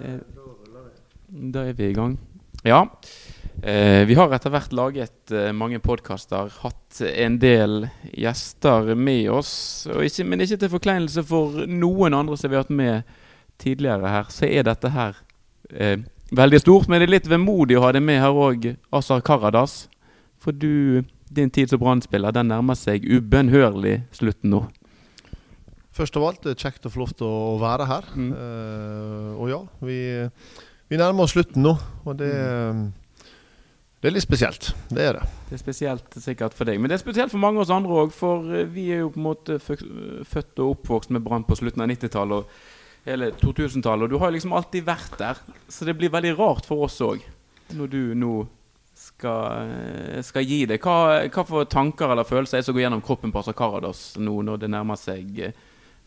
Eh, Da er vi i gang. Ja. Eh, vi har etter hvert laget eh, mange podkaster, hatt en del gjester med oss. Ikke, men ikke til forkleinelse for noen andre som vi har hatt med tidligere her, så er dette her eh, veldig stort. Men det er litt vemodig å ha det med her òg, Azar Karadas. For du, din tid som Brann-spiller, den nærmer seg ubønnhørlig slutten nå. Først av alt, det er kjekt å få lov til å være her. Mm. Uh, og ja, vi, vi nærmer oss slutten nå, og det, det er litt spesielt. Det er det. Det er spesielt sikkert for deg, men det er spesielt for mange av oss andre òg. For eh, vi er jo på en måte født og oppvokst med Brann på slutten av 90-tallet og hele 2000-tallet. Og du har liksom alltid vært der, så det blir veldig rart for oss òg når du nå skal, eh, skal gi det. Hva, hva for tanker eller følelser er det som går gjennom kroppen på Asakarados nå når det nærmer seg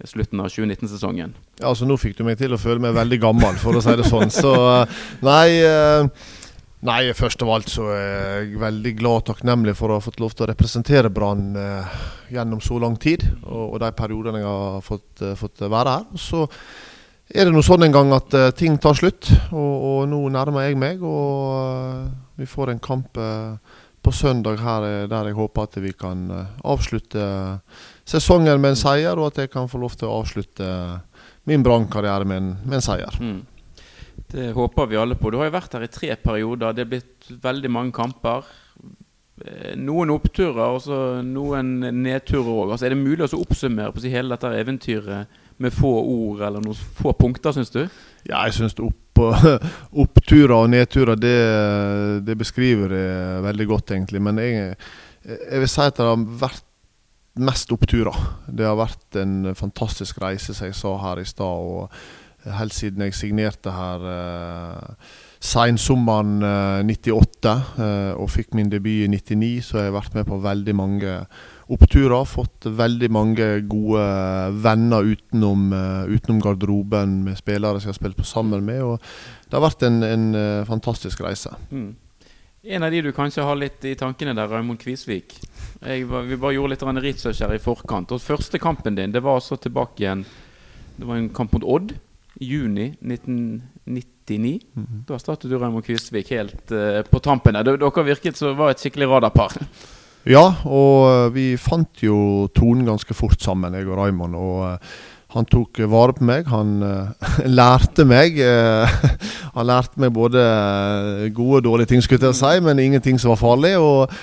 slutten av 2019-sesongen? Ja, altså Nå fikk du meg til å føle meg veldig gammel, for å si det sånn. Så eh, nei eh, Nei, først av alt så er jeg veldig glad og takknemlig for å ha fått lov til å representere Brann eh, gjennom så lang tid, og, de periodene jeg har fått, fått være her. Så er det nå sånn en gang at ting tar slutt, og, og nå nærmer jeg meg. Og vi får en kamp på søndag her der jeg håper at vi kan avslutte sesongen med en seier, og at jeg kan få lov til å avslutte min Brann-karriere med, med en seier. Mm. Det håper vi alle på. Du har jo vært her i tre perioder. Det er blitt veldig mange kamper. Eh, Noen oppturer og så noen nedturer òg. Altså, er det mulig å oppsummere på å si, hele dette eventyret med få ord eller noen få punkter, syns du? Ja, jeg syns opp, oppturer og nedturer, det, det beskriver det veldig godt, egentlig. Men jeg, jeg vil si at det har vært mest oppturer. Det har vært en fantastisk reise, som jeg sa her i stad. Og helt siden jeg signerte her eh, seinsommeren eh, 98 eh, og fikk min debut i 99, så har jeg vært med på veldig mange oppturer. Fått veldig mange gode venner utenom, eh, utenom garderoben med spillere som jeg har spilt på sammen med. Og det har vært en, en eh, fantastisk reise. Mm. En av de du kanskje har litt i tankene der, Raymond Kvisvik. Jeg, vi bare gjorde litt research her i forkant. Og Første kampen din det var så tilbake igjen Det var en kamp mot Odd i juni 1999. Da startet du Raymond Kvisvik helt uh, på tampen. der. Dere virket som var et skikkelig radarpar. Ja, og eh, vi fant jo tonen ganske fort sammen, jeg og Raymond. Og eh, han tok vare på meg. Han eh, lærte meg. eh, han lærte meg både eh, gode og dårlige ting, skulle jeg si, men ingenting som var farlig. Og,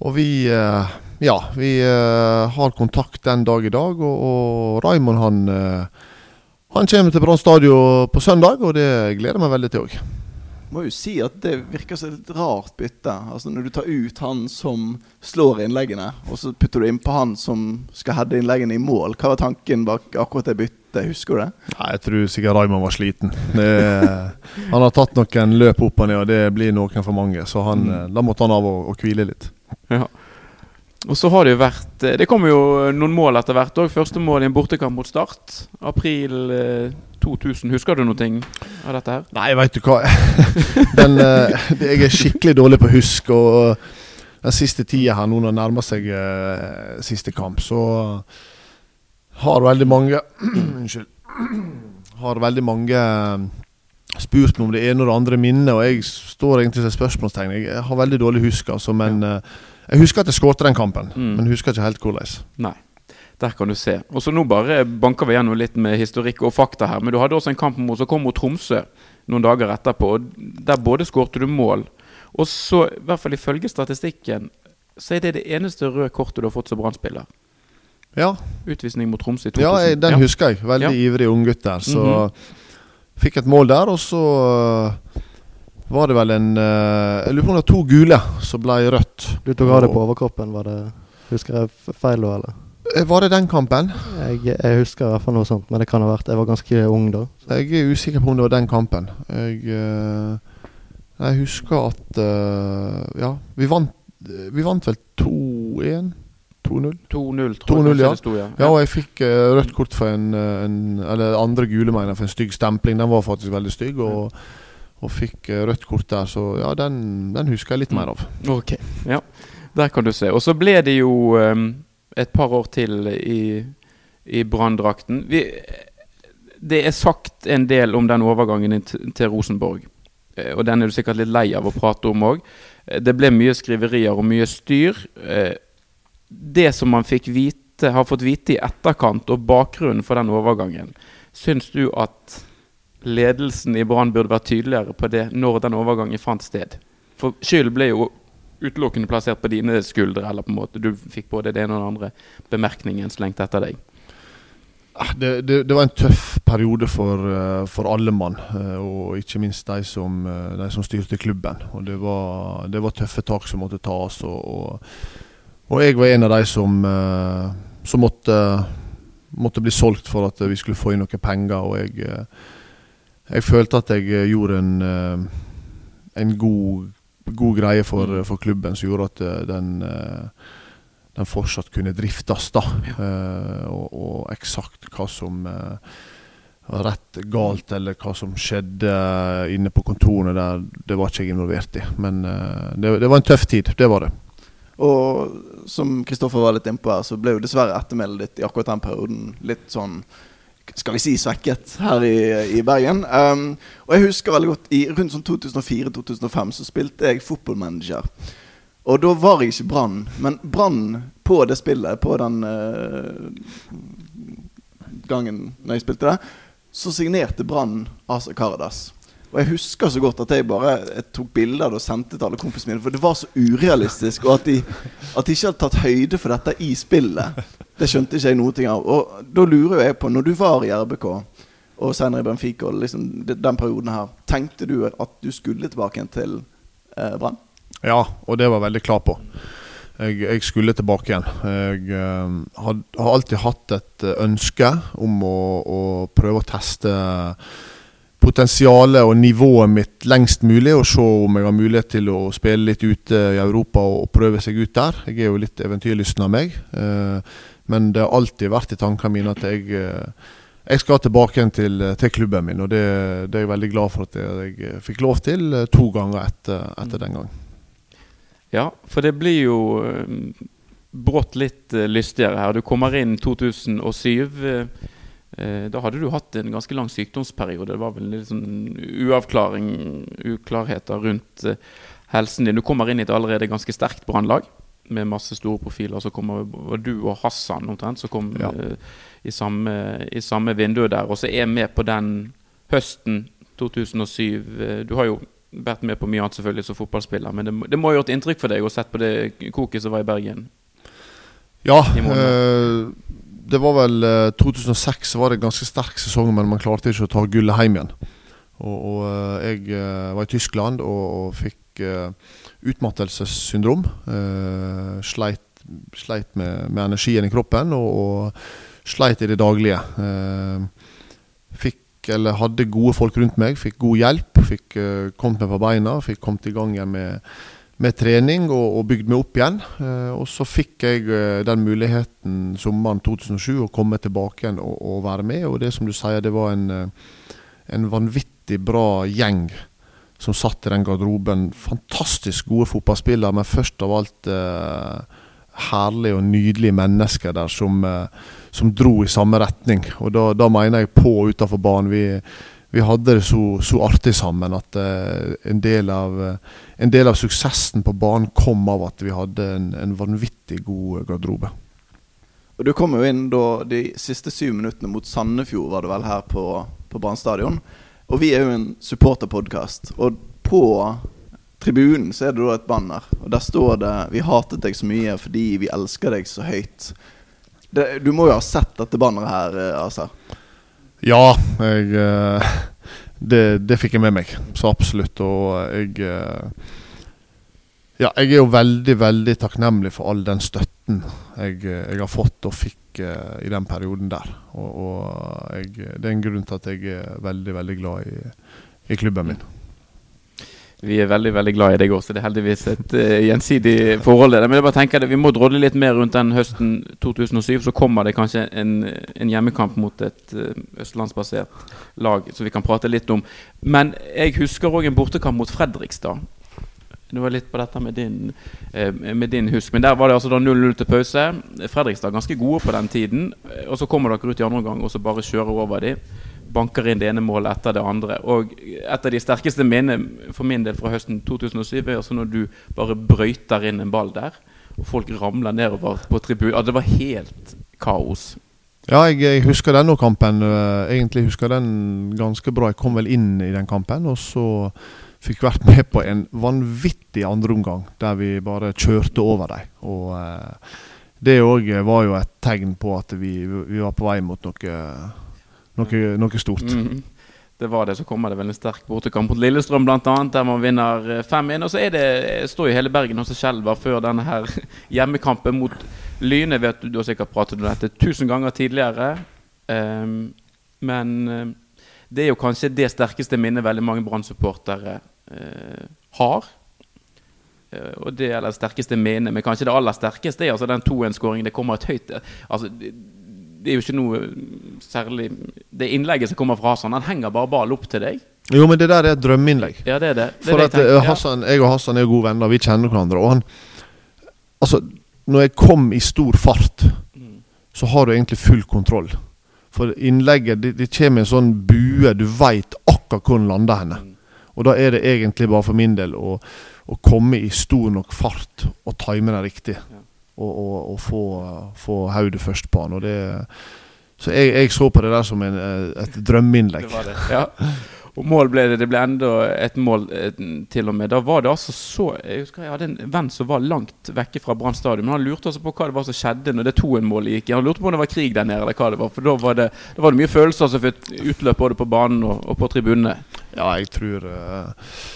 og vi Ja, vi har kontakt den dag i dag. Og, og Raymond, han han kommer til Brann stadion på søndag, og det gleder jeg meg veldig til òg. Må jo si at det virker som et rart bytte. Altså Når du tar ut han som slår innleggene, og så putter du innpå han som skal heade innleggene i mål. Hva var tanken bak akkurat det byttet? Husker du det? Nei, Jeg tror sikkert Raymond var sliten. Det, han har tatt noen løp opp og ned, og det blir noen for mange. Så han, Mm. eh, da måtte han av og, og hvile litt. Ja. Og så har det jo vært eh, Det kommer jo noen mål etter hvert òg. Første mål i en bortekamp mot Start. April eh, 2000. Husker du noe av dette her? Nei, veit du hva. Den, eh, jeg er skikkelig dårlig på å huske. Og den siste tida her, nå når det nærmer seg eh, siste kamp, så har veldig mange Unnskyld. Har veldig mange eh, spurt meg om det ene og det andre minnet, og jeg står egentlig til spørsmålstegn. Jeg har veldig dårlig husk, altså, men eh, jeg husker at jeg skåret den kampen. Mm. Men husker ikke helt hvordan. Nei. Der kan du se. Og så Nå bare banker vi gjennom litt med historikk og fakta her. Men du hadde også en kamp mot, som kom mot Tromsø noen dager etterpå. og Der både skårte du mål, og så, i hvert fall ifølge statistikken, så er det det eneste røde kortet du har fått som Brann-spiller. Ja, Utvisning mot Tromsø i 2000. ja jeg, den Ja. husker jeg. Veldig Ja. ivrig unggutt der. Så Mhm. fikk et mål der, og så eh, var det vel en eh, Jeg lurer på om det var to gule som ble rødt. Du tok av det på overkroppen, var det Husker jeg feil da, eller? Eh, Var det den kampen? Jeg, jeg husker i hvert fall noe sånt, men det kan ha vært Jeg var ganske ung da. Jeg er usikker på om det var den kampen. Jeg, eh, jeg husker at eh, Ja, vi vant, vi vant vel 2-1? 2-0? 2-0, tror jeg ja. sto, ja. Ja, og jeg fikk uh, rødt kort for en, en Eller andre gule, mener for en stygg stempling. Den var faktisk veldig stygg. Og, og fikk uh, rødt kort der, så ja, den, den husker jeg litt mer av. Ok, ja. Der kan du se. Og så ble det jo ehm, et par år til i, i Brann-drakten. det er sagt en del om den overgangen til Rosenborg. Eh, og den er du sikkert litt lei av å prate om òg. Eh, det ble mye skriverier og mye styr. Eh, det som man fikk vite, har fått vite i etterkant, og bakgrunnen for den overgangen, syns du at ledelsen i Brann burde vært tydeligere på det når den overgangen fant sted? For skyld ble jo utelukkende plassert på dine skuldre, eller på en måte du fikk både det ene og den andre bemerkningen slengt etter deg. Ah, det, det, det, var en tøff periode for, eh, for alle mann, eh, og ikke minst de som, eh, de som styrte klubben. Og det var, det var, tøffe tak som måtte tas. Og, og, og jeg var en av de som, som måtte, måtte, bli solgt for at vi skulle få inn noen penger. Og jeg, jeg følte at jeg gjorde en, en god, god greie for, for, klubben, som gjorde at den den fortsatt kunne driftes. da, ja. uh, og, og, eksakt hva som uh, var rett galt, eller hva som skjedde inne på kontorene der, det var ikke jeg involvert i. Men det, det, var en tøff tid, det var det. Og som Kristoffer var litt innpå her, så ble jo dessverre ettermælet ditt i akkurat den perioden litt sånn skal vi si svekket her i, i Bergen. Um, og jeg husker veldig godt i rundt sånn 2004-2005 så spilte jeg fotballmanager. Og da var jeg ikke Brann, men Brann på det spillet, på den uh, gangen når jeg spilte det, så signerte Brann Asa Karadas. Og jeg husker så godt at jeg bare jeg tok bilder og sendte til alle kompisene mine. For det var så urealistisk. Og at de, at de ikke hadde tatt høyde for dette i spillet, det skjønte ikke jeg noe av. Og da lurer jeg på, når du var i RBK og senere i Benfica, og liksom den perioden her, tenkte du at du skulle tilbake igjen til eh, Brann? Ja, og det var jeg veldig klar på. Jeg, jeg skulle tilbake igjen. Jeg eh, had, har alltid hatt et eh, ønske om å, å prøve å teste potensialet og nivået mitt lengst mulig, og se om jeg har mulighet til å spille litt ute i Europa og prøve seg ut der. Jeg er jo litt eventyrlysten av meg, uh, men det har alltid vært i tankene mine at jeg uh, jeg skal tilbake igjen til, til klubben min, og det, det, er jeg veldig glad for at jeg, fikk lov til to ganger etter, etter den gang. Ja, for det blir jo brått litt lystigere her. Du kommer inn 2007. Uh, da hadde du hatt en ganske lang sykdomsperiode. Det var vel litt sånn uavklaring, uklarheter rundt helsen din. Du kommer inn i et allerede ganske sterkt brannlag med masse store profiler. Så kommer du og Hassan omtrent, som kom ja. i, samme, i samme vindu der. Og så er med på den høsten 2007. Du har jo vært med på mye annet selvfølgelig som fotballspiller, men det, det må ha gjort inntrykk for deg å sett på det koket som var i Bergen? Ja. Øh, det var vel øh, 2006 var det en ganske sterk sesong, men man klarte ikke å ta gullet hjem igjen. Og, og jeg var i Tyskland og, og fikk utmattelsessyndrom. sleit, sleit med, med, energien i kroppen og, og sleit i det daglige. fikk eller hadde gode folk rundt meg. Fikk god hjelp. Fikk uh, kommet meg på beina. Fikk kommet i gang med, med trening og, og, bygd meg opp igjen. Uh, og så fikk jeg uh, den muligheten sommeren 2007 å komme tilbake igjen og, og, være med. Og det som du sier, det var en, en vanvittig bra gjeng som satt i den garderoben. Fantastisk gode fotballspillere, men først av alt herlige og nydelige mennesker der som som dro i samme retning. Og da, da mener jeg på og utafor banen. Vi, vi, hadde det så, så artig sammen at uh, en, del av, uh, en, del av, suksessen på banen kom av at vi hadde en, en vanvittig god garderobe. Og Du kom jo inn da de siste syv minuttene mot Sandefjord, var det vel, her på, på Brann stadion. Og vi er jo en supporterpodkast. Og på tribunen så er det da et banner. Og der står det 'Vi hatet deg så mye fordi vi elsker deg så høyt'. Det, du må jo ha sett dette banneret her, eh, altså? Ja, jeg eh, det, det, fikk jeg med meg. Så absolutt. Og jeg eh, Ja, jeg er jo veldig, veldig takknemlig for all den støtten jeg, jeg har fått og fikk i den perioden der. Og, og jeg, det er en grunn til at jeg er veldig, veldig glad i, i klubben min. Vi er veldig veldig glad i deg også. Det er heldigvis et uh, gjensidig forhold. Men jeg bare tenker det, Vi må drodle litt mer rundt den høsten 2007. Så kommer det kanskje en, en hjemmekamp mot et uh, østlandsbasert lag som vi kan prate litt om. Men jeg husker òg en bortekamp mot Fredrikstad. Det var litt på dette med din, uh, med din husk. Men der var det altså da 0-0 til pause. Fredrikstad ganske gode på den tiden. Og så kommer dere ut i andre omgang og så bare kjører over dem. banker inn det ene målet etter det andre. Og et av de sterkeste minnene for min del fra høsten 2007 er altså når du bare brøyter inn en ball der, og folk ramler nedover på tribunen. Ja, det var helt kaos. Ja, jeg, jeg husker denne kampen. Uh, egentlig husker den ganske bra. Jeg kom vel inn i den kampen, og så fikk vært med på en vanvittig andreomgang der vi bare kjørte over dem. Og uh, det òg var jo et tegn på at vi, vi var på vei mot noe noe, noe stort. Mm. Det var det. Så kommer det vel en sterk bortekamp mot Lillestrøm, bl.a., der man vinner 5-1. Eh, og så det, står jo hele Bergen hos skjelver før denne her hjemmekampen mot Lyne. Vet du, du har sikkert pratet om dette tusen ganger tidligere. Um, men det er jo kanskje det sterkeste minnet veldig mange uh, har. Uh, og det er det sterkeste minnet, men kanskje det aller sterkeste er altså den 2-1-skåringen. Det kommer et høyt altså, det er jo ikke noe særlig Det innlegget som kommer fra Hassan, han henger bare ball opp til deg. Jo, men det der er et drømmeinnlegg. Ja, det er det. det For at jeg, eh, Hassan, jeg og Hassan er gode venner, vi kjenner hverandre. Og han Altså, når jeg kom i stor fart, mm. så har du egentlig full kontroll. For innlegget det, det kommer en sånn bue, du veit akkurat hvor den lander henne. Mm. Og da er det egentlig bare for min del å, å komme i stor nok fart og time den riktig. Ja og, og, og få, få hodet først på han. Og det, så jeg, jeg, så på det der som en, et drømmeinnlegg. Det var det, ja. Og mål ble det. Det ble enda et mål til og med. Da var det altså så Jeg husker jeg hadde en venn som var langt vekke fra Brann stadion. Men han lurte altså på hva det var som skjedde når det 2-1-målet gikk. Han lurte på om det var krig der nede, eller hva det var. For da var det, da var det mye følelser som fikk utløp både på banen og, og på tribunene. Ja, jeg tror uh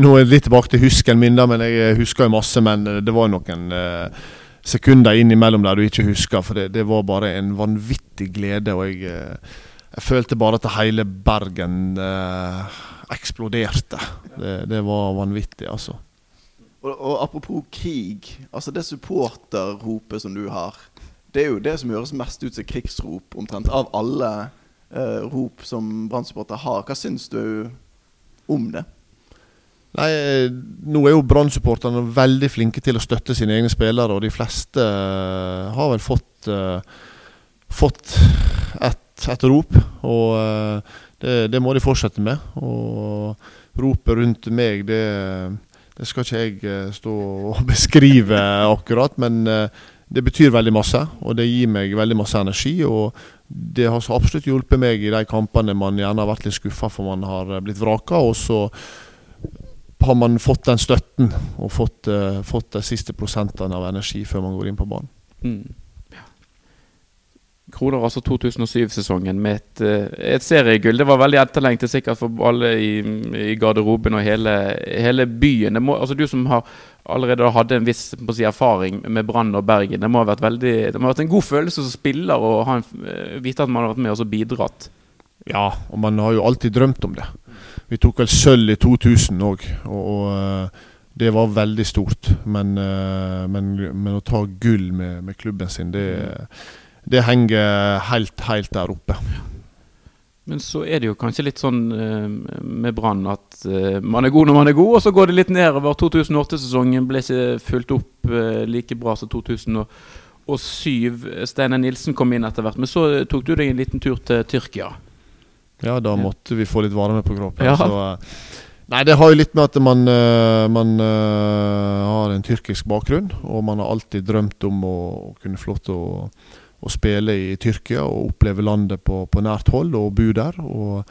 Nå er jeg litt tilbake til husken min, da, men jeg husker jo masse. Men eh, det var noen uh, sekunder innimellom der du ikke husker. For det, det, var bare en vanvittig glede. Og jeg, uh, jeg følte bare at hele Bergen uh, eksploderte. Det, det, var vanvittig, altså. Og, og, apropos krig. Altså Det supporterropet som du har, det er jo det som høres mest ut som krigsrop, omtrent. Av alle rop som Brann-supporter har. Hva syns du om det? Nei, Nå er jo Brann-supporterne veldig flinke til å støtte sine egne spillere, og de fleste uh, har vel fått, uh, fått et, et, rop. Og uh, det, det, må de fortsette med. Og ropet rundt meg, det, det skal ikke jeg stå og beskrive akkurat, men det betyr veldig masse, og det gir meg veldig masse energi. Og det har så absolutt hjulpet meg i de kampene man gjerne har vært litt skuffa for man har blitt vraka. Og så har man fått den støtten og fått, uh, fått de siste prosentene av energi før man går inn på banen. Mm. Kroner altså 2007-sesongen med et, eh, et, seriegull. Det var veldig etterlengtet sikkert for alle i, i garderoben og hele, hele byen. Må, altså Du som har allerede hadde en viss si, erfaring med Brann og Bergen. Det må, ha vært veldig, det må ha vært en god følelse som spiller å eh, vite at man har vært med og bidratt. Ja, og man har jo alltid drømt om det. Vi tok vel sølv i 2000 òg, og, eh, det var veldig stort. Men, men, men å ta gull med, med, klubben sin, det, det henger helt, helt der oppe. Men så er det jo kanskje litt sånn uh, med Brann at uh, man er god når man er god, og så går det litt nedover. 2008-sesongen ble ikke fulgt opp uh, like bra som 2007. Steinar Nilsen kom inn etter hvert. Men så tok du deg en liten tur til Tyrkia. Ja, da måtte vi få litt varme på kroppen. Ja. Så, eh, nei, det har jo litt med at man, eh, man har en tyrkisk bakgrunn. Og man har alltid drømt om å, å kunne få lov til å, å, spille i Tyrkia og oppleve landet på, på, nært hold og bo der. Og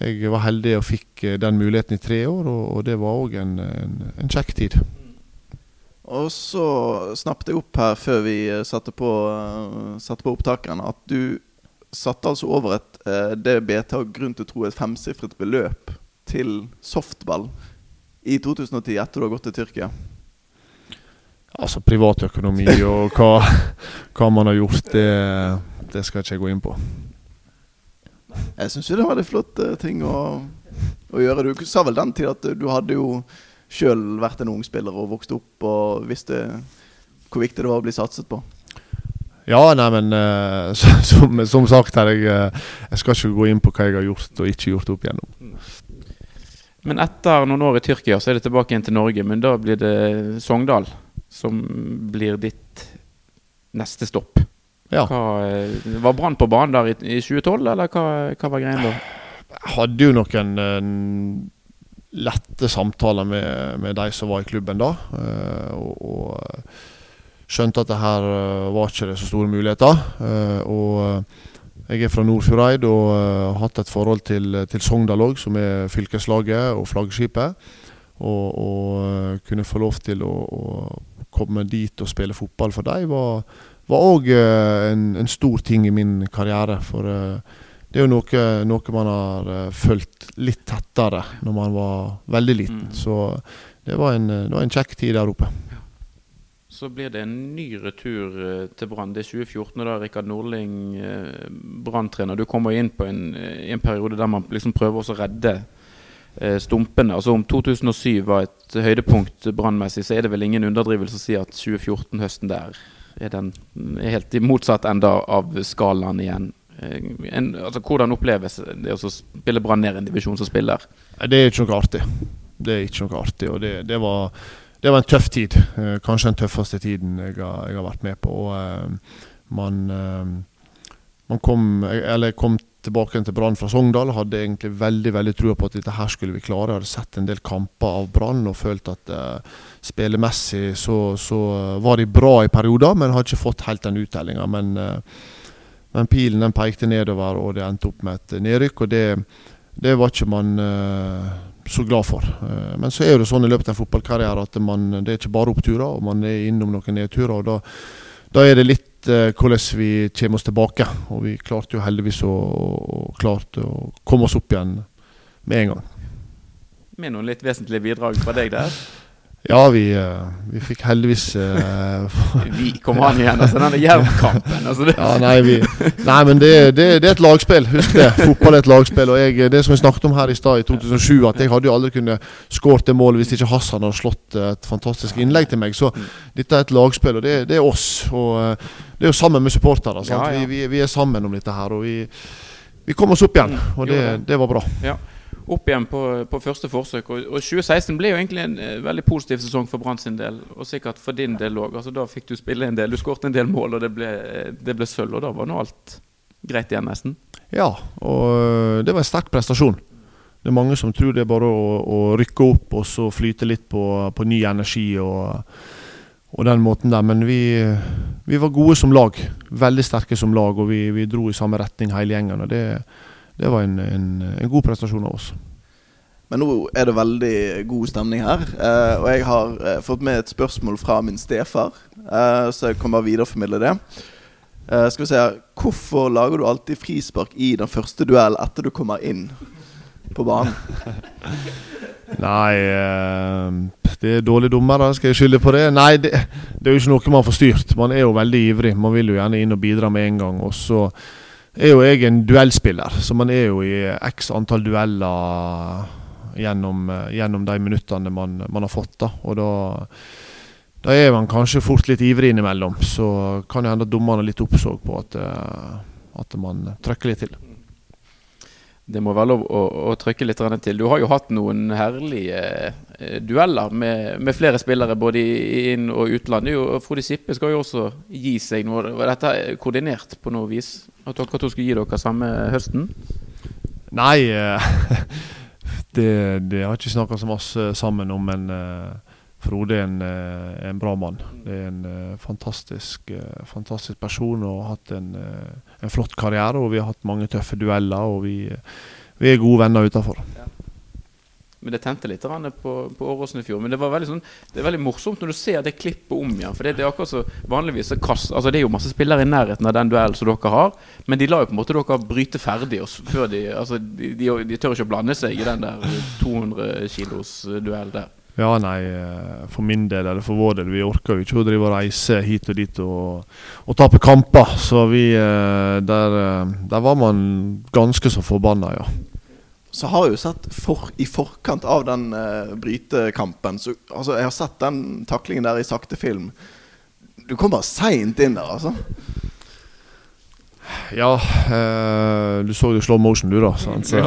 jeg var heldig og fikk den muligheten i tre år, og, det var òg en, en, en kjekk tid. Og så snappet jeg opp her før vi satte på, uh, satte på opptakeren, at du satte altså over et eh, det BT har grunn til å tro et femsifret beløp til softball i 2010, etter du har gått til Tyrkia? Altså privatøkonomi og hva, hva, man har gjort, det, det skal ikke jeg gå inn på. Jeg syns jo det var en flott uh, ting å, å, gjøre. Du sa vel den tid at du hadde jo sjøl vært en ung spiller og vokst opp og visste hvor viktig det var å bli satset på. Ja, nei, men uh, som, som, sagt her, jeg, uh, jeg, skal ikke gå inn på hva jeg har gjort og ikke gjort opp igjennom. Men etter noen år i Tyrkia så er det tilbake igjen til Norge. Men da blir det Sogndal som blir ditt neste stopp. Ja. Hva, eh, var Brann på banen der i, i 2012, eller hva, hva var greia da? Jeg hadde jo noen uh, lette samtaler med, med de som var i klubben da. Uh, og, og skjønte at det her uh, var ikke det så store muligheter. og jeg er fra Nordfjordeid og har hatt et forhold til, til Sogndal òg, som er fylkeslaget og flaggskipet. Og, og kunne få lov til å, å komme dit og spille fotball for dem var var òg en, en stor ting i min karriere. For eh, det er jo noe, noe man har følt fulgt litt tettere når man var veldig liten. Mm. Så det var, en, det var en kjekk tid der oppe. Så blir det en ny retur eh, til Brann. Det er 2014, da Rikard Nordling eh, Brann-trener. Du kommer inn på en, eh, en periode der man liksom prøver å redde eh, stumpene. Altså Om 2007 var et høydepunkt brannmessig, så er det vel ingen underdrivelse å si at 2014-høsten der er den helt i motsatt ende av skalaen igjen. Eh, En, altså Hvordan oppleves det å spille Brann ned en divisjon som spiller? Det er ikke noe artig. Det er ikke noe artig. Og det, det, var, det var en tøff tid. Eh, kanskje den tøffeste tiden jeg har, jeg har vært med på. Og eh, man, eh, man kom, eller kom tilbake til Brann fra Sogndal og hadde egentlig veldig veldig trua på at dette her skulle vi klare. Jeg hadde sett en del kamper av Brann og følt at eh, spillemessig så, så var de bra i perioder, men hadde ikke fått helt den uttellinga. Men, eh, men pilen den pekte nedover, og det endte opp med et nedrykk. og det, det var ikke man eh, så glad for. Eh, men så er det sånn i løpet av en fotballkarriere at man, det er ikke bare oppturer, og man er innom noen nedturer. og da, da er det litt eh, hvordan vi kommer oss tilbake. Og vi klarte jo heldigvis å, klarte å komme oss opp igjen med en gang. Med noen litt vesentlige bidrag fra deg der. Ja, vi, eh, vi fikk heldigvis uh, Vi kom an igjen, altså denne Jerv-kampen. Altså Ja, nei, vi, nei men det, det, det er et lagspill. Husk det. Fotball er et lagspill. Og jeg, det som vi snakket om her i stad, i 2007, at jeg hadde jo aldri kunnet skåret det målet hvis ikke Hassan hadde slått et fantastisk innlegg til meg. Så dette er et lagspill, og det, det er oss. Og eh, det er jo sammen med supportere. Ja, ja. Vi, vi, vi er sammen om dette her. Og vi, vi kom oss opp igjen, Mm, og det var bra. Ja. Opp igjen på, på første forsøk. Og, og 2016 ble jo egentlig en eh, veldig positiv sesong for Brann sin del, og sikkert for din del òg. Altså, da fikk du spille en del, du skåret en del mål, og det ble, det ble sølv. Og da var nå alt greit igjen, nesten. Ja, og øh, det var en sterk prestasjon. Det er mange som tror det er bare å, å rykke opp og så flyte litt på, på ny energi og, og den måten der. Men vi, vi var gode som lag. Veldig sterke som lag, og vi, vi dro i samme retning hele gjengen. og Det, det var en, en, en god prestasjon av oss. Men nå er det veldig god stemning her. Eh, og jeg har eh, fått med et spørsmål fra min stefar, eh, så jeg kan bare videreformidle det. Eh, skal vi se her Hvorfor lager du alltid frispark i den første duell etter du kommer inn på banen? Nei, eh, det er dårlige dommere. Skal jeg skylde på det? Nei, det, det er jo ikke noe man får styrt. Man er jo veldig ivrig. Man vil jo gjerne inn og bidra med en gang. Og så er jo jeg en duellspiller, så man er jo i x antall dueller gjennom, gjennom de minuttene man, man har fått. da, og da da er man kanskje fort litt ivrig innimellom. Så kan det hende at dommerne er litt oppsåg på at, eh, at man trykker litt til. Det må være lov å, å trykke litt til. Du har jo hatt noen herlige eh, dueller med, med flere spillere både i, inn- og utland. Frode Sippe skal jo også gi seg noe. Var dette koordinert på noe vis? At dere to skulle gi dere samme høsten? Nei, eh, det, det har ikke snakka så masse sammen om, men eh, Frode er en, eh, en bra mann. Det er en fantastisk, fantastisk person og har hatt en, en flott karriere. Og vi har hatt mange tøffe dueller, og vi, vi er gode venner utafor. Men det tente litt på, på Åråsen i fjor. Men det var veldig, sånn, det er veldig morsomt når du ser det klippet om igjen. For det, det er akkurat så vanligvis så kast, altså Det er jo masse spillere i nærheten av den duellen som dere har. Men de lar jo på en måte dere bryte ferdig. Før de, altså, de, de, de tør ikke å blande seg i den der 200 kilos duell der. Ja, nei, eh, for min del eller for vår del, vi orker jo ikke å drive og reise hit og dit og, og tape kamper. Så vi eh, der, eh, der var man ganske så forbanna, ja. Så har jeg jo sett for, i forkant av den uh, brytekampen så, altså, Jeg har sett den taklingen der i sakte film. Du kom bare seint inn der, altså. Ja, eh, du så jo slow motion, du, da. Sant? Så.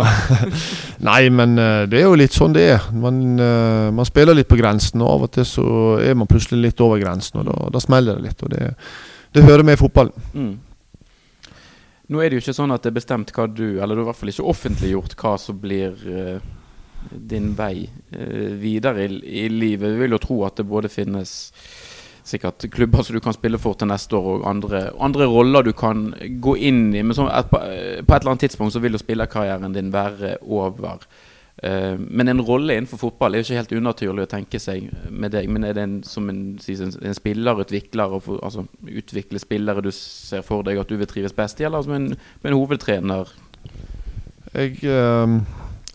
Nei, men eh, det er jo litt sånn det er. Man, eh, man spiller litt på grensen, og av og til så er man plutselig litt over grensen, og da, da smeller det litt. Og det, det hører med i fotballen. Mm. Nå er det jo ikke sånn at det er bestemt hva du Eller du har i hvert fall ikke offentliggjort hva som blir uh, din vei uh, videre i, i, livet. Vi vil jo tro at det både finnes sikkert klubber som du kan spille for til neste år, og andre, andre roller du kan gå inn i. Men et, på et eller annet tidspunkt så vil jo spillerkarrieren din være over. Uh, men en rolle innenfor fotball er jo ikke helt unaturlig å tenke seg med deg. Men er det en, som en, en, spillerutvikler, altså utvikle spillere du ser for deg at du vil trives best i, eller som en, en hovedtrener? Jeg, uh,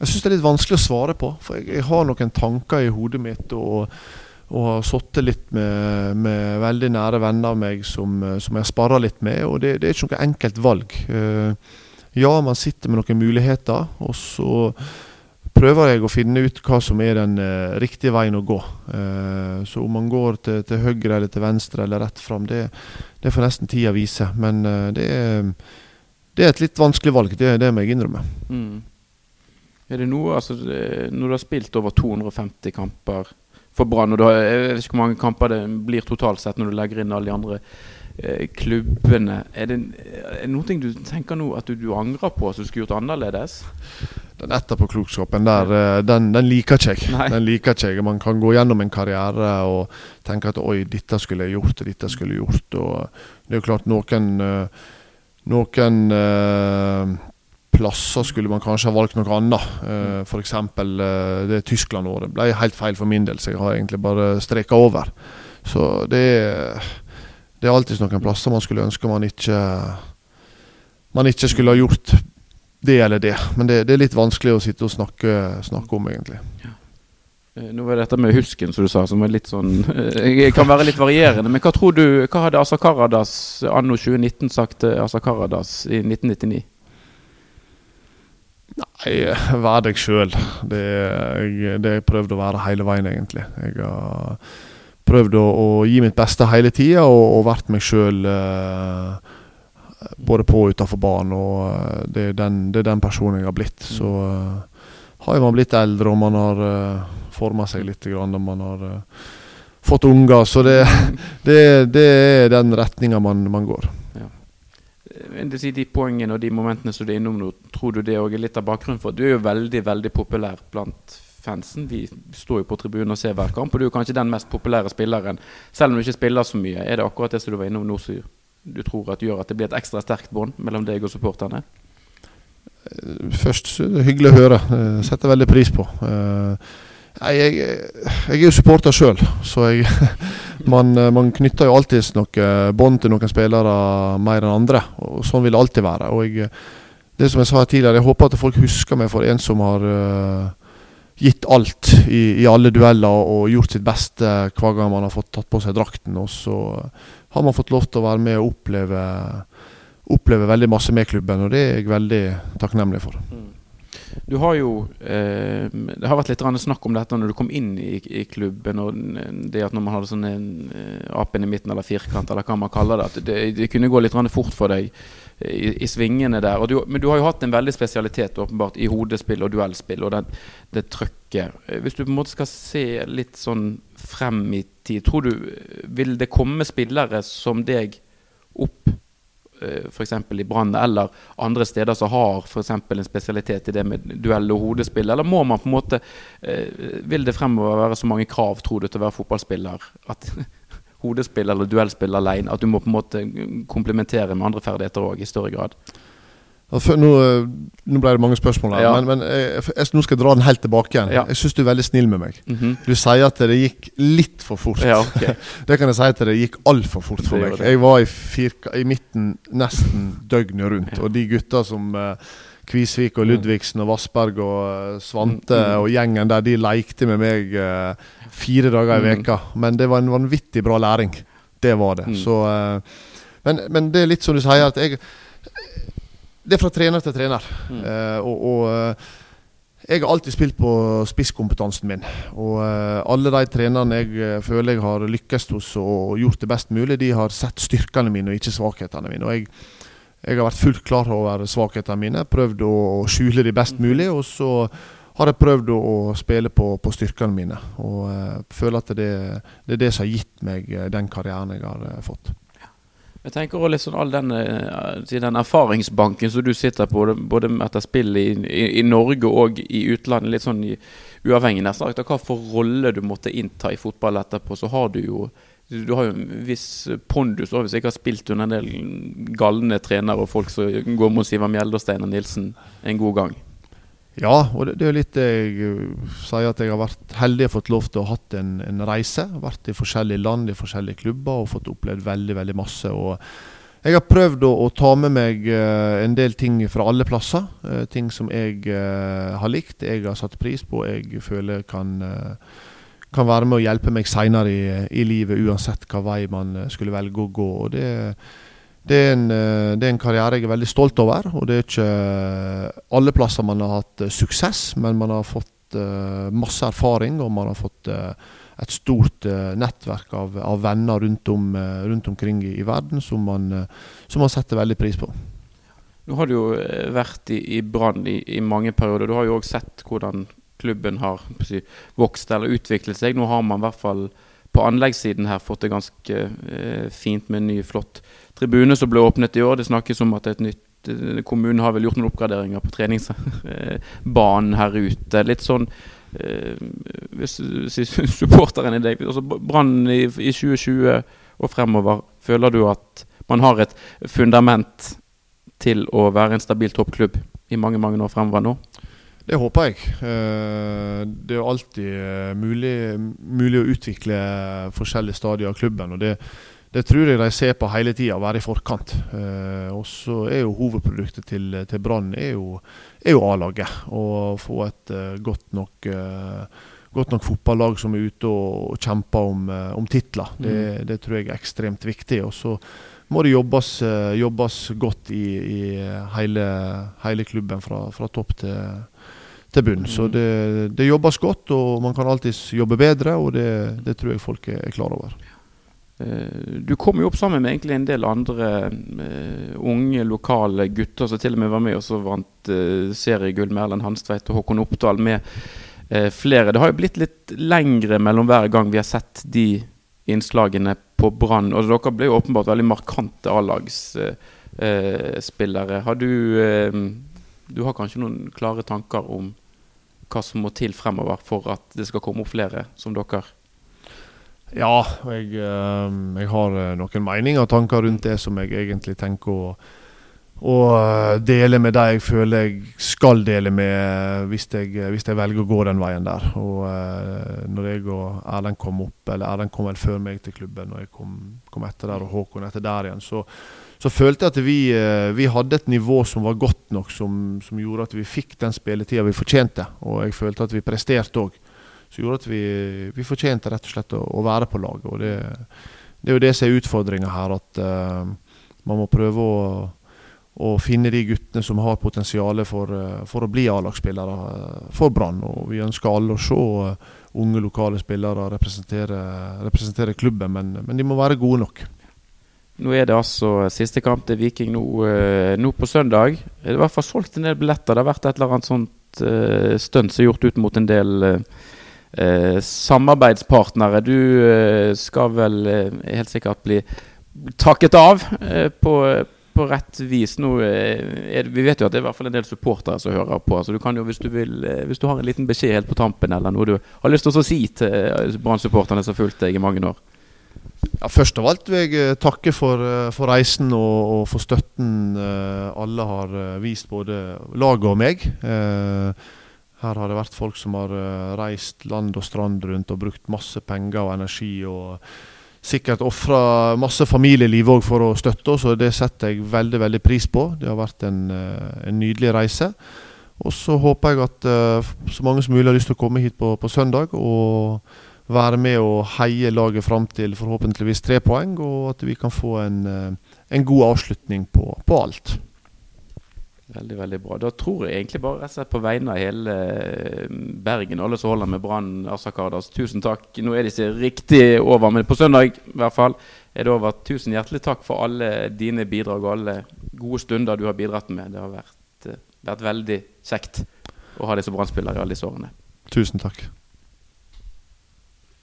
jeg syns det er litt vanskelig å svare på. For jeg, jeg har noen tanker i hodet mitt. og, og har sittet litt med, med, veldig nære venner av meg som, som jeg sparrer litt med. Og det, det, er ikke noe enkelt valg. Uh, ja, man sitter med noen muligheter, og så prøver jeg å finne ut hva som er den uh, riktige veien å gå. Uh, så om man går til, til, høyre eller til venstre eller rett fram, det, det får nesten tida vise. Men uh, det, er, det, er, et litt vanskelig valg, det, det må jeg innrømme. Mm. Er det noe, altså, Når du har spilt over 250 kamper for Brann, og jeg vet ikke hvor mange kamper det blir totalt sett når du legger inn alle de andre Eh, klubbene Er det, er det noe du tenker nå at du, du, angrer på som du skulle gjort annerledes? Den etterpåklokskapen der, eh, den, den liker ikke jeg. Nei. Den liker ikke jeg. Man kan gå gjennom en karriere og tenke at oi, dette skulle jeg gjort, dette skulle jeg gjort. Og det er jo klart noen eh, Noen plasser skulle man kanskje ha valgt noe annet. Uh, F.eks. Uh, det Tyskland-året ble helt feil for min del, så jeg har egentlig bare streka over. Så det er det er alltid noen plasser man skulle ønske man ikke man ikke skulle ha gjort det eller det. Men det, det er litt vanskelig å sitte og snakke, snakke om, egentlig. Ja. Eh, nå var det dette med husken, som du sa, som er litt sånn eh, kan være litt varierende. Men hva tror du, hva hadde Asa Karadas anno 2019 sagt til Asa Karadas i 1999? Nei, vær deg sjøl. Det, det har jeg prøvd å være hele veien, egentlig. Jeg har prøvd å, å, gi mitt beste hele tida og, og, vært meg sjøl eh, både på og utafor banen. Og eh, det er, den, det er, den, personen jeg har blitt. Mm. Så uh, har man blitt eldre og man har uh, forma seg litt grann, og man har uh, fått unger. Så det, det, det er den retninga man, man, går. Ja. De poengene og de momentene som du er innom nå, tror du det er litt av bakgrunnen for? Du er jo veldig, veldig populær blant fansen de står jo på tribunen og ser hver kamp. Og du er kanskje den mest populære spilleren, selv om du ikke spiller så mye. Er det akkurat det som du var innom nå som du tror at gjør at det blir et ekstra sterkt bånd mellom deg og supporterne? Eh, først hyggelig å høre. Eh, setter veldig pris på. Nei, jeg, jeg, er jo supporter sjøl, så jeg, man, man, knytter jo alltid noe bånd til noen spillere mer enn andre. og Sånn vil det alltid være. og jeg, det som jeg sa tidligere, jeg håper at folk husker meg for en som har uh, gitt alt i, i, alle dueller og gjort sitt beste hver gang man har fått tatt på seg drakten. Og så har man fått lov til å være med og oppleve, oppleve veldig masse med klubben, og det er jeg veldig takknemlig for. Mm. Du har jo eh, Det har vært litt snakk om dette når du kom inn i, i klubben. Og det at når man hadde sånn eh, apen i midten eller firkant, eller hva man kaller det, at det, det kunne gå litt fort for deg i, i svingene der. Du, men du har jo hatt en veldig spesialitet åpenbart i hodespill og duellspill og det, det trøkket. Hvis du på en måte skal se litt sånn frem i tid, tror du vil det komme spillere som deg opp eh, f.eks. i Brann eller andre steder som har f.eks. en spesialitet i det med duell og hodespill? Eller må man på en måte eh, Vil det fremover være så mange krav, tror du, til å være fotballspiller at hodespill eller duellspill alene. At du må på en måte komplementere med andre ferdigheter òg, i større grad. Nå, eh, nå, ble det mange spørsmål her, ja. men, men jeg, jeg, nå skal jeg dra den helt tilbake igjen. Ja. Jeg syns du er veldig snill med meg. Mm -hmm. Du sier at det gikk litt for fort. Ja, okay. det kan jeg si at det gikk altfor fort for meg. Jeg var i, firka, i midten nesten døgnet rundt, og de gutta som uh, Kvisvik og mm. Ludvigsen og Vassberg og uh, Svante mm, mm. og gjengen der, de lekte med meg uh, fire dager i veka. Men det var en vanvittig bra læring. Det var det. Så, uh, men, men, det er litt som du sier, at jeg Det er fra trener til trener. og, og jeg har alltid spilt på spisskompetansen min. Og alle de trenerne jeg føler jeg har lykkes hos og gjort det best mulig, de har sett styrkene mine og ikke svakhetene mine. Og jeg jeg har vært fullt klar over svakhetene mine, prøvd å skjule de best mulig. Og så har jeg prøvd å, spille på, på styrkene mine. Og føler at det, det, er det som har gitt meg eh, den karrieren jeg har fått. Jeg tenker også litt sånn all den, eh, den erfaringsbanken som du sitter på, både etter spill i, i, i Norge og i utlandet, litt sånn i, uavhengig nesten av hva for rolle du måtte innta i fotball etterpå, så har du jo du har jo en viss pondus hvis jeg har spilt under en del galne trenere og folk som går mot Siver Mjeldestein og Nilsen en god gang. Ja, og det, det er litt det jeg uh, sier at jeg har vært heldig og fått lov til å ha en, en reise. Vært i forskjellige land, i forskjellige klubber og fått opplevd veldig, veldig masse. og jeg har prøvd å, å ta med meg uh, en del ting fra alle plasser. Uh, ting som jeg har likt, jeg har satt pris på, jeg føler kan, kan være med å hjelpe meg seinere i, i, livet, uansett hva vei man skulle velge å gå. og det det er, en, eh, det er, en, karriere jeg er veldig stolt over. Og det er ikke eh, alle plasser man har hatt eh, suksess, men man har fått masse erfaring, og man har fått et stort nettverk av, av venner rundt, om, rundt, omkring i, verden som man, som man, setter veldig pris på. Nå har du jo vært i, i Brann i, i, mange perioder. Du har jo òg sett hvordan klubben har si, vokst eller utviklet seg. Nå har man i hvert fall på anleggssiden her fått det ganske eh, fint med en ny, flott tribune som ble åpnet i år. Det snakkes om at et nytt eh, kommunen har vel gjort noen oppgraderinger på treningsbanen her ute. Litt sånn eh, hvis, hvis supporteren i deg altså Brann i, i 2020 og fremover, føler du at man har et fundament til å være en stabil toppklubb i mange mange år fremover nå? Det håper jeg. Eh, det er alltid mulig, mulig å utvikle forskjellige stadier av klubben. og det det tror jeg de ser på hele tida, være i forkant. Eh, og så er jo hovedproduktet til, til Brann er jo, jo A-laget. Å få et godt, nok, godt nok fotballag som er ute og, kjemper om, om titler. Det, mm. det, tror jeg er ekstremt viktig. Og så må det jobbes, jobbes godt i, i hele, hele, klubben, fra, fra topp til, til bunn. Så mm. det, det, jobbes godt, og man kan alltids jobbe bedre, og det, det tror jeg folk er, klar over. Eh, du kom jo opp sammen med egentlig en del andre uh, unge, lokale gutter som til og med var med og så vant uh, seriegull med Erlend Hanstveit og Håkon Oppdal med uh, flere. Det har jo blitt litt lengre mellom hver gang vi har sett de innslagene på Brann. Og dere ble jo åpenbart veldig markante A-lagsspillere. har du Du har kanskje noen klare tanker om hva som må til fremover for at det skal komme opp flere som dere? Ja, jeg, ehm, jeg, har eh, noen meninger og tanker rundt det som jeg egentlig tenker å, å eh, dele med de jeg føler jeg skal dele med eh, hvis jeg, hvis jeg, velger å gå den veien der. Og Når jeg og Erlend kom opp, eller Erlend kom vel før meg til klubben, og jeg kom, kom etter der, og Håkon etter der igjen, så, så følte jeg at vi, vi, hadde et nivå som var godt nok, som, som gjorde at vi fikk den spilletida vi fortjente. Og jeg følte at vi presterte òg som gjorde at vi, vi, fortjente rett og slett å, å være på laget. Og det, det, er jo det som er utfordringa her, at uh, man må prøve å, å, finne de guttene som har potensial for, uh, for, å bli A-lagsspillere for Brann. Og vi ønsker alle å se unge, lokale spillere representere, representere klubben, men, men, de må være gode nok. Nå er det altså siste kamp til Viking nå, nå på søndag. Det er i hvert fall solgt en del billetter. Det har vært et eller annet sånt uh, stunt som er gjort ut mot en del uh, eh, samarbeidspartnere. Du uh, skal vel eh, helt sikkert bli takket av eh, på, på, rett vis. Nå, er, vi vet jo at det er i hvert fall en del supportere som hører på. Så du kan jo, hvis du, vil, hvis du har en liten beskjed helt på tampen, eller noe du har lyst til å si til Brann-supporterne som har fulgt deg i mange år. Ja, først av alt vil jeg takke for, for reisen og, og, for støtten alle har vist, både laget og meg. Eh, her har det vært folk som har reist land og strand rundt og brukt masse penger og energi. og Sikkert ofra masse familieliv òg for å støtte oss, og det setter jeg veldig veldig pris på. Det har vært en, en nydelig reise. Og så håper jeg at så mange som mulig har lyst til å komme hit på, på søndag og være med og heie laget fram til forhåpentligvis tre poeng, og at vi kan få en, en god avslutning på, på alt. Veldig, veldig bra. Da tror jeg egentlig bare rett og slett på vegne av hele Bergen Bergen, alle som holder med Brann Asakardas, tusen takk. Nå er det ikke riktig over, men på søndag i hvert fall er det over. Tusen hjertelig takk for alle dine bidrag og alle gode stunder du har bidratt med. Det har vært, eh, vært veldig kjekt å ha deg som Brann-spiller i alle disse årene. Tusen takk.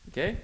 Okay.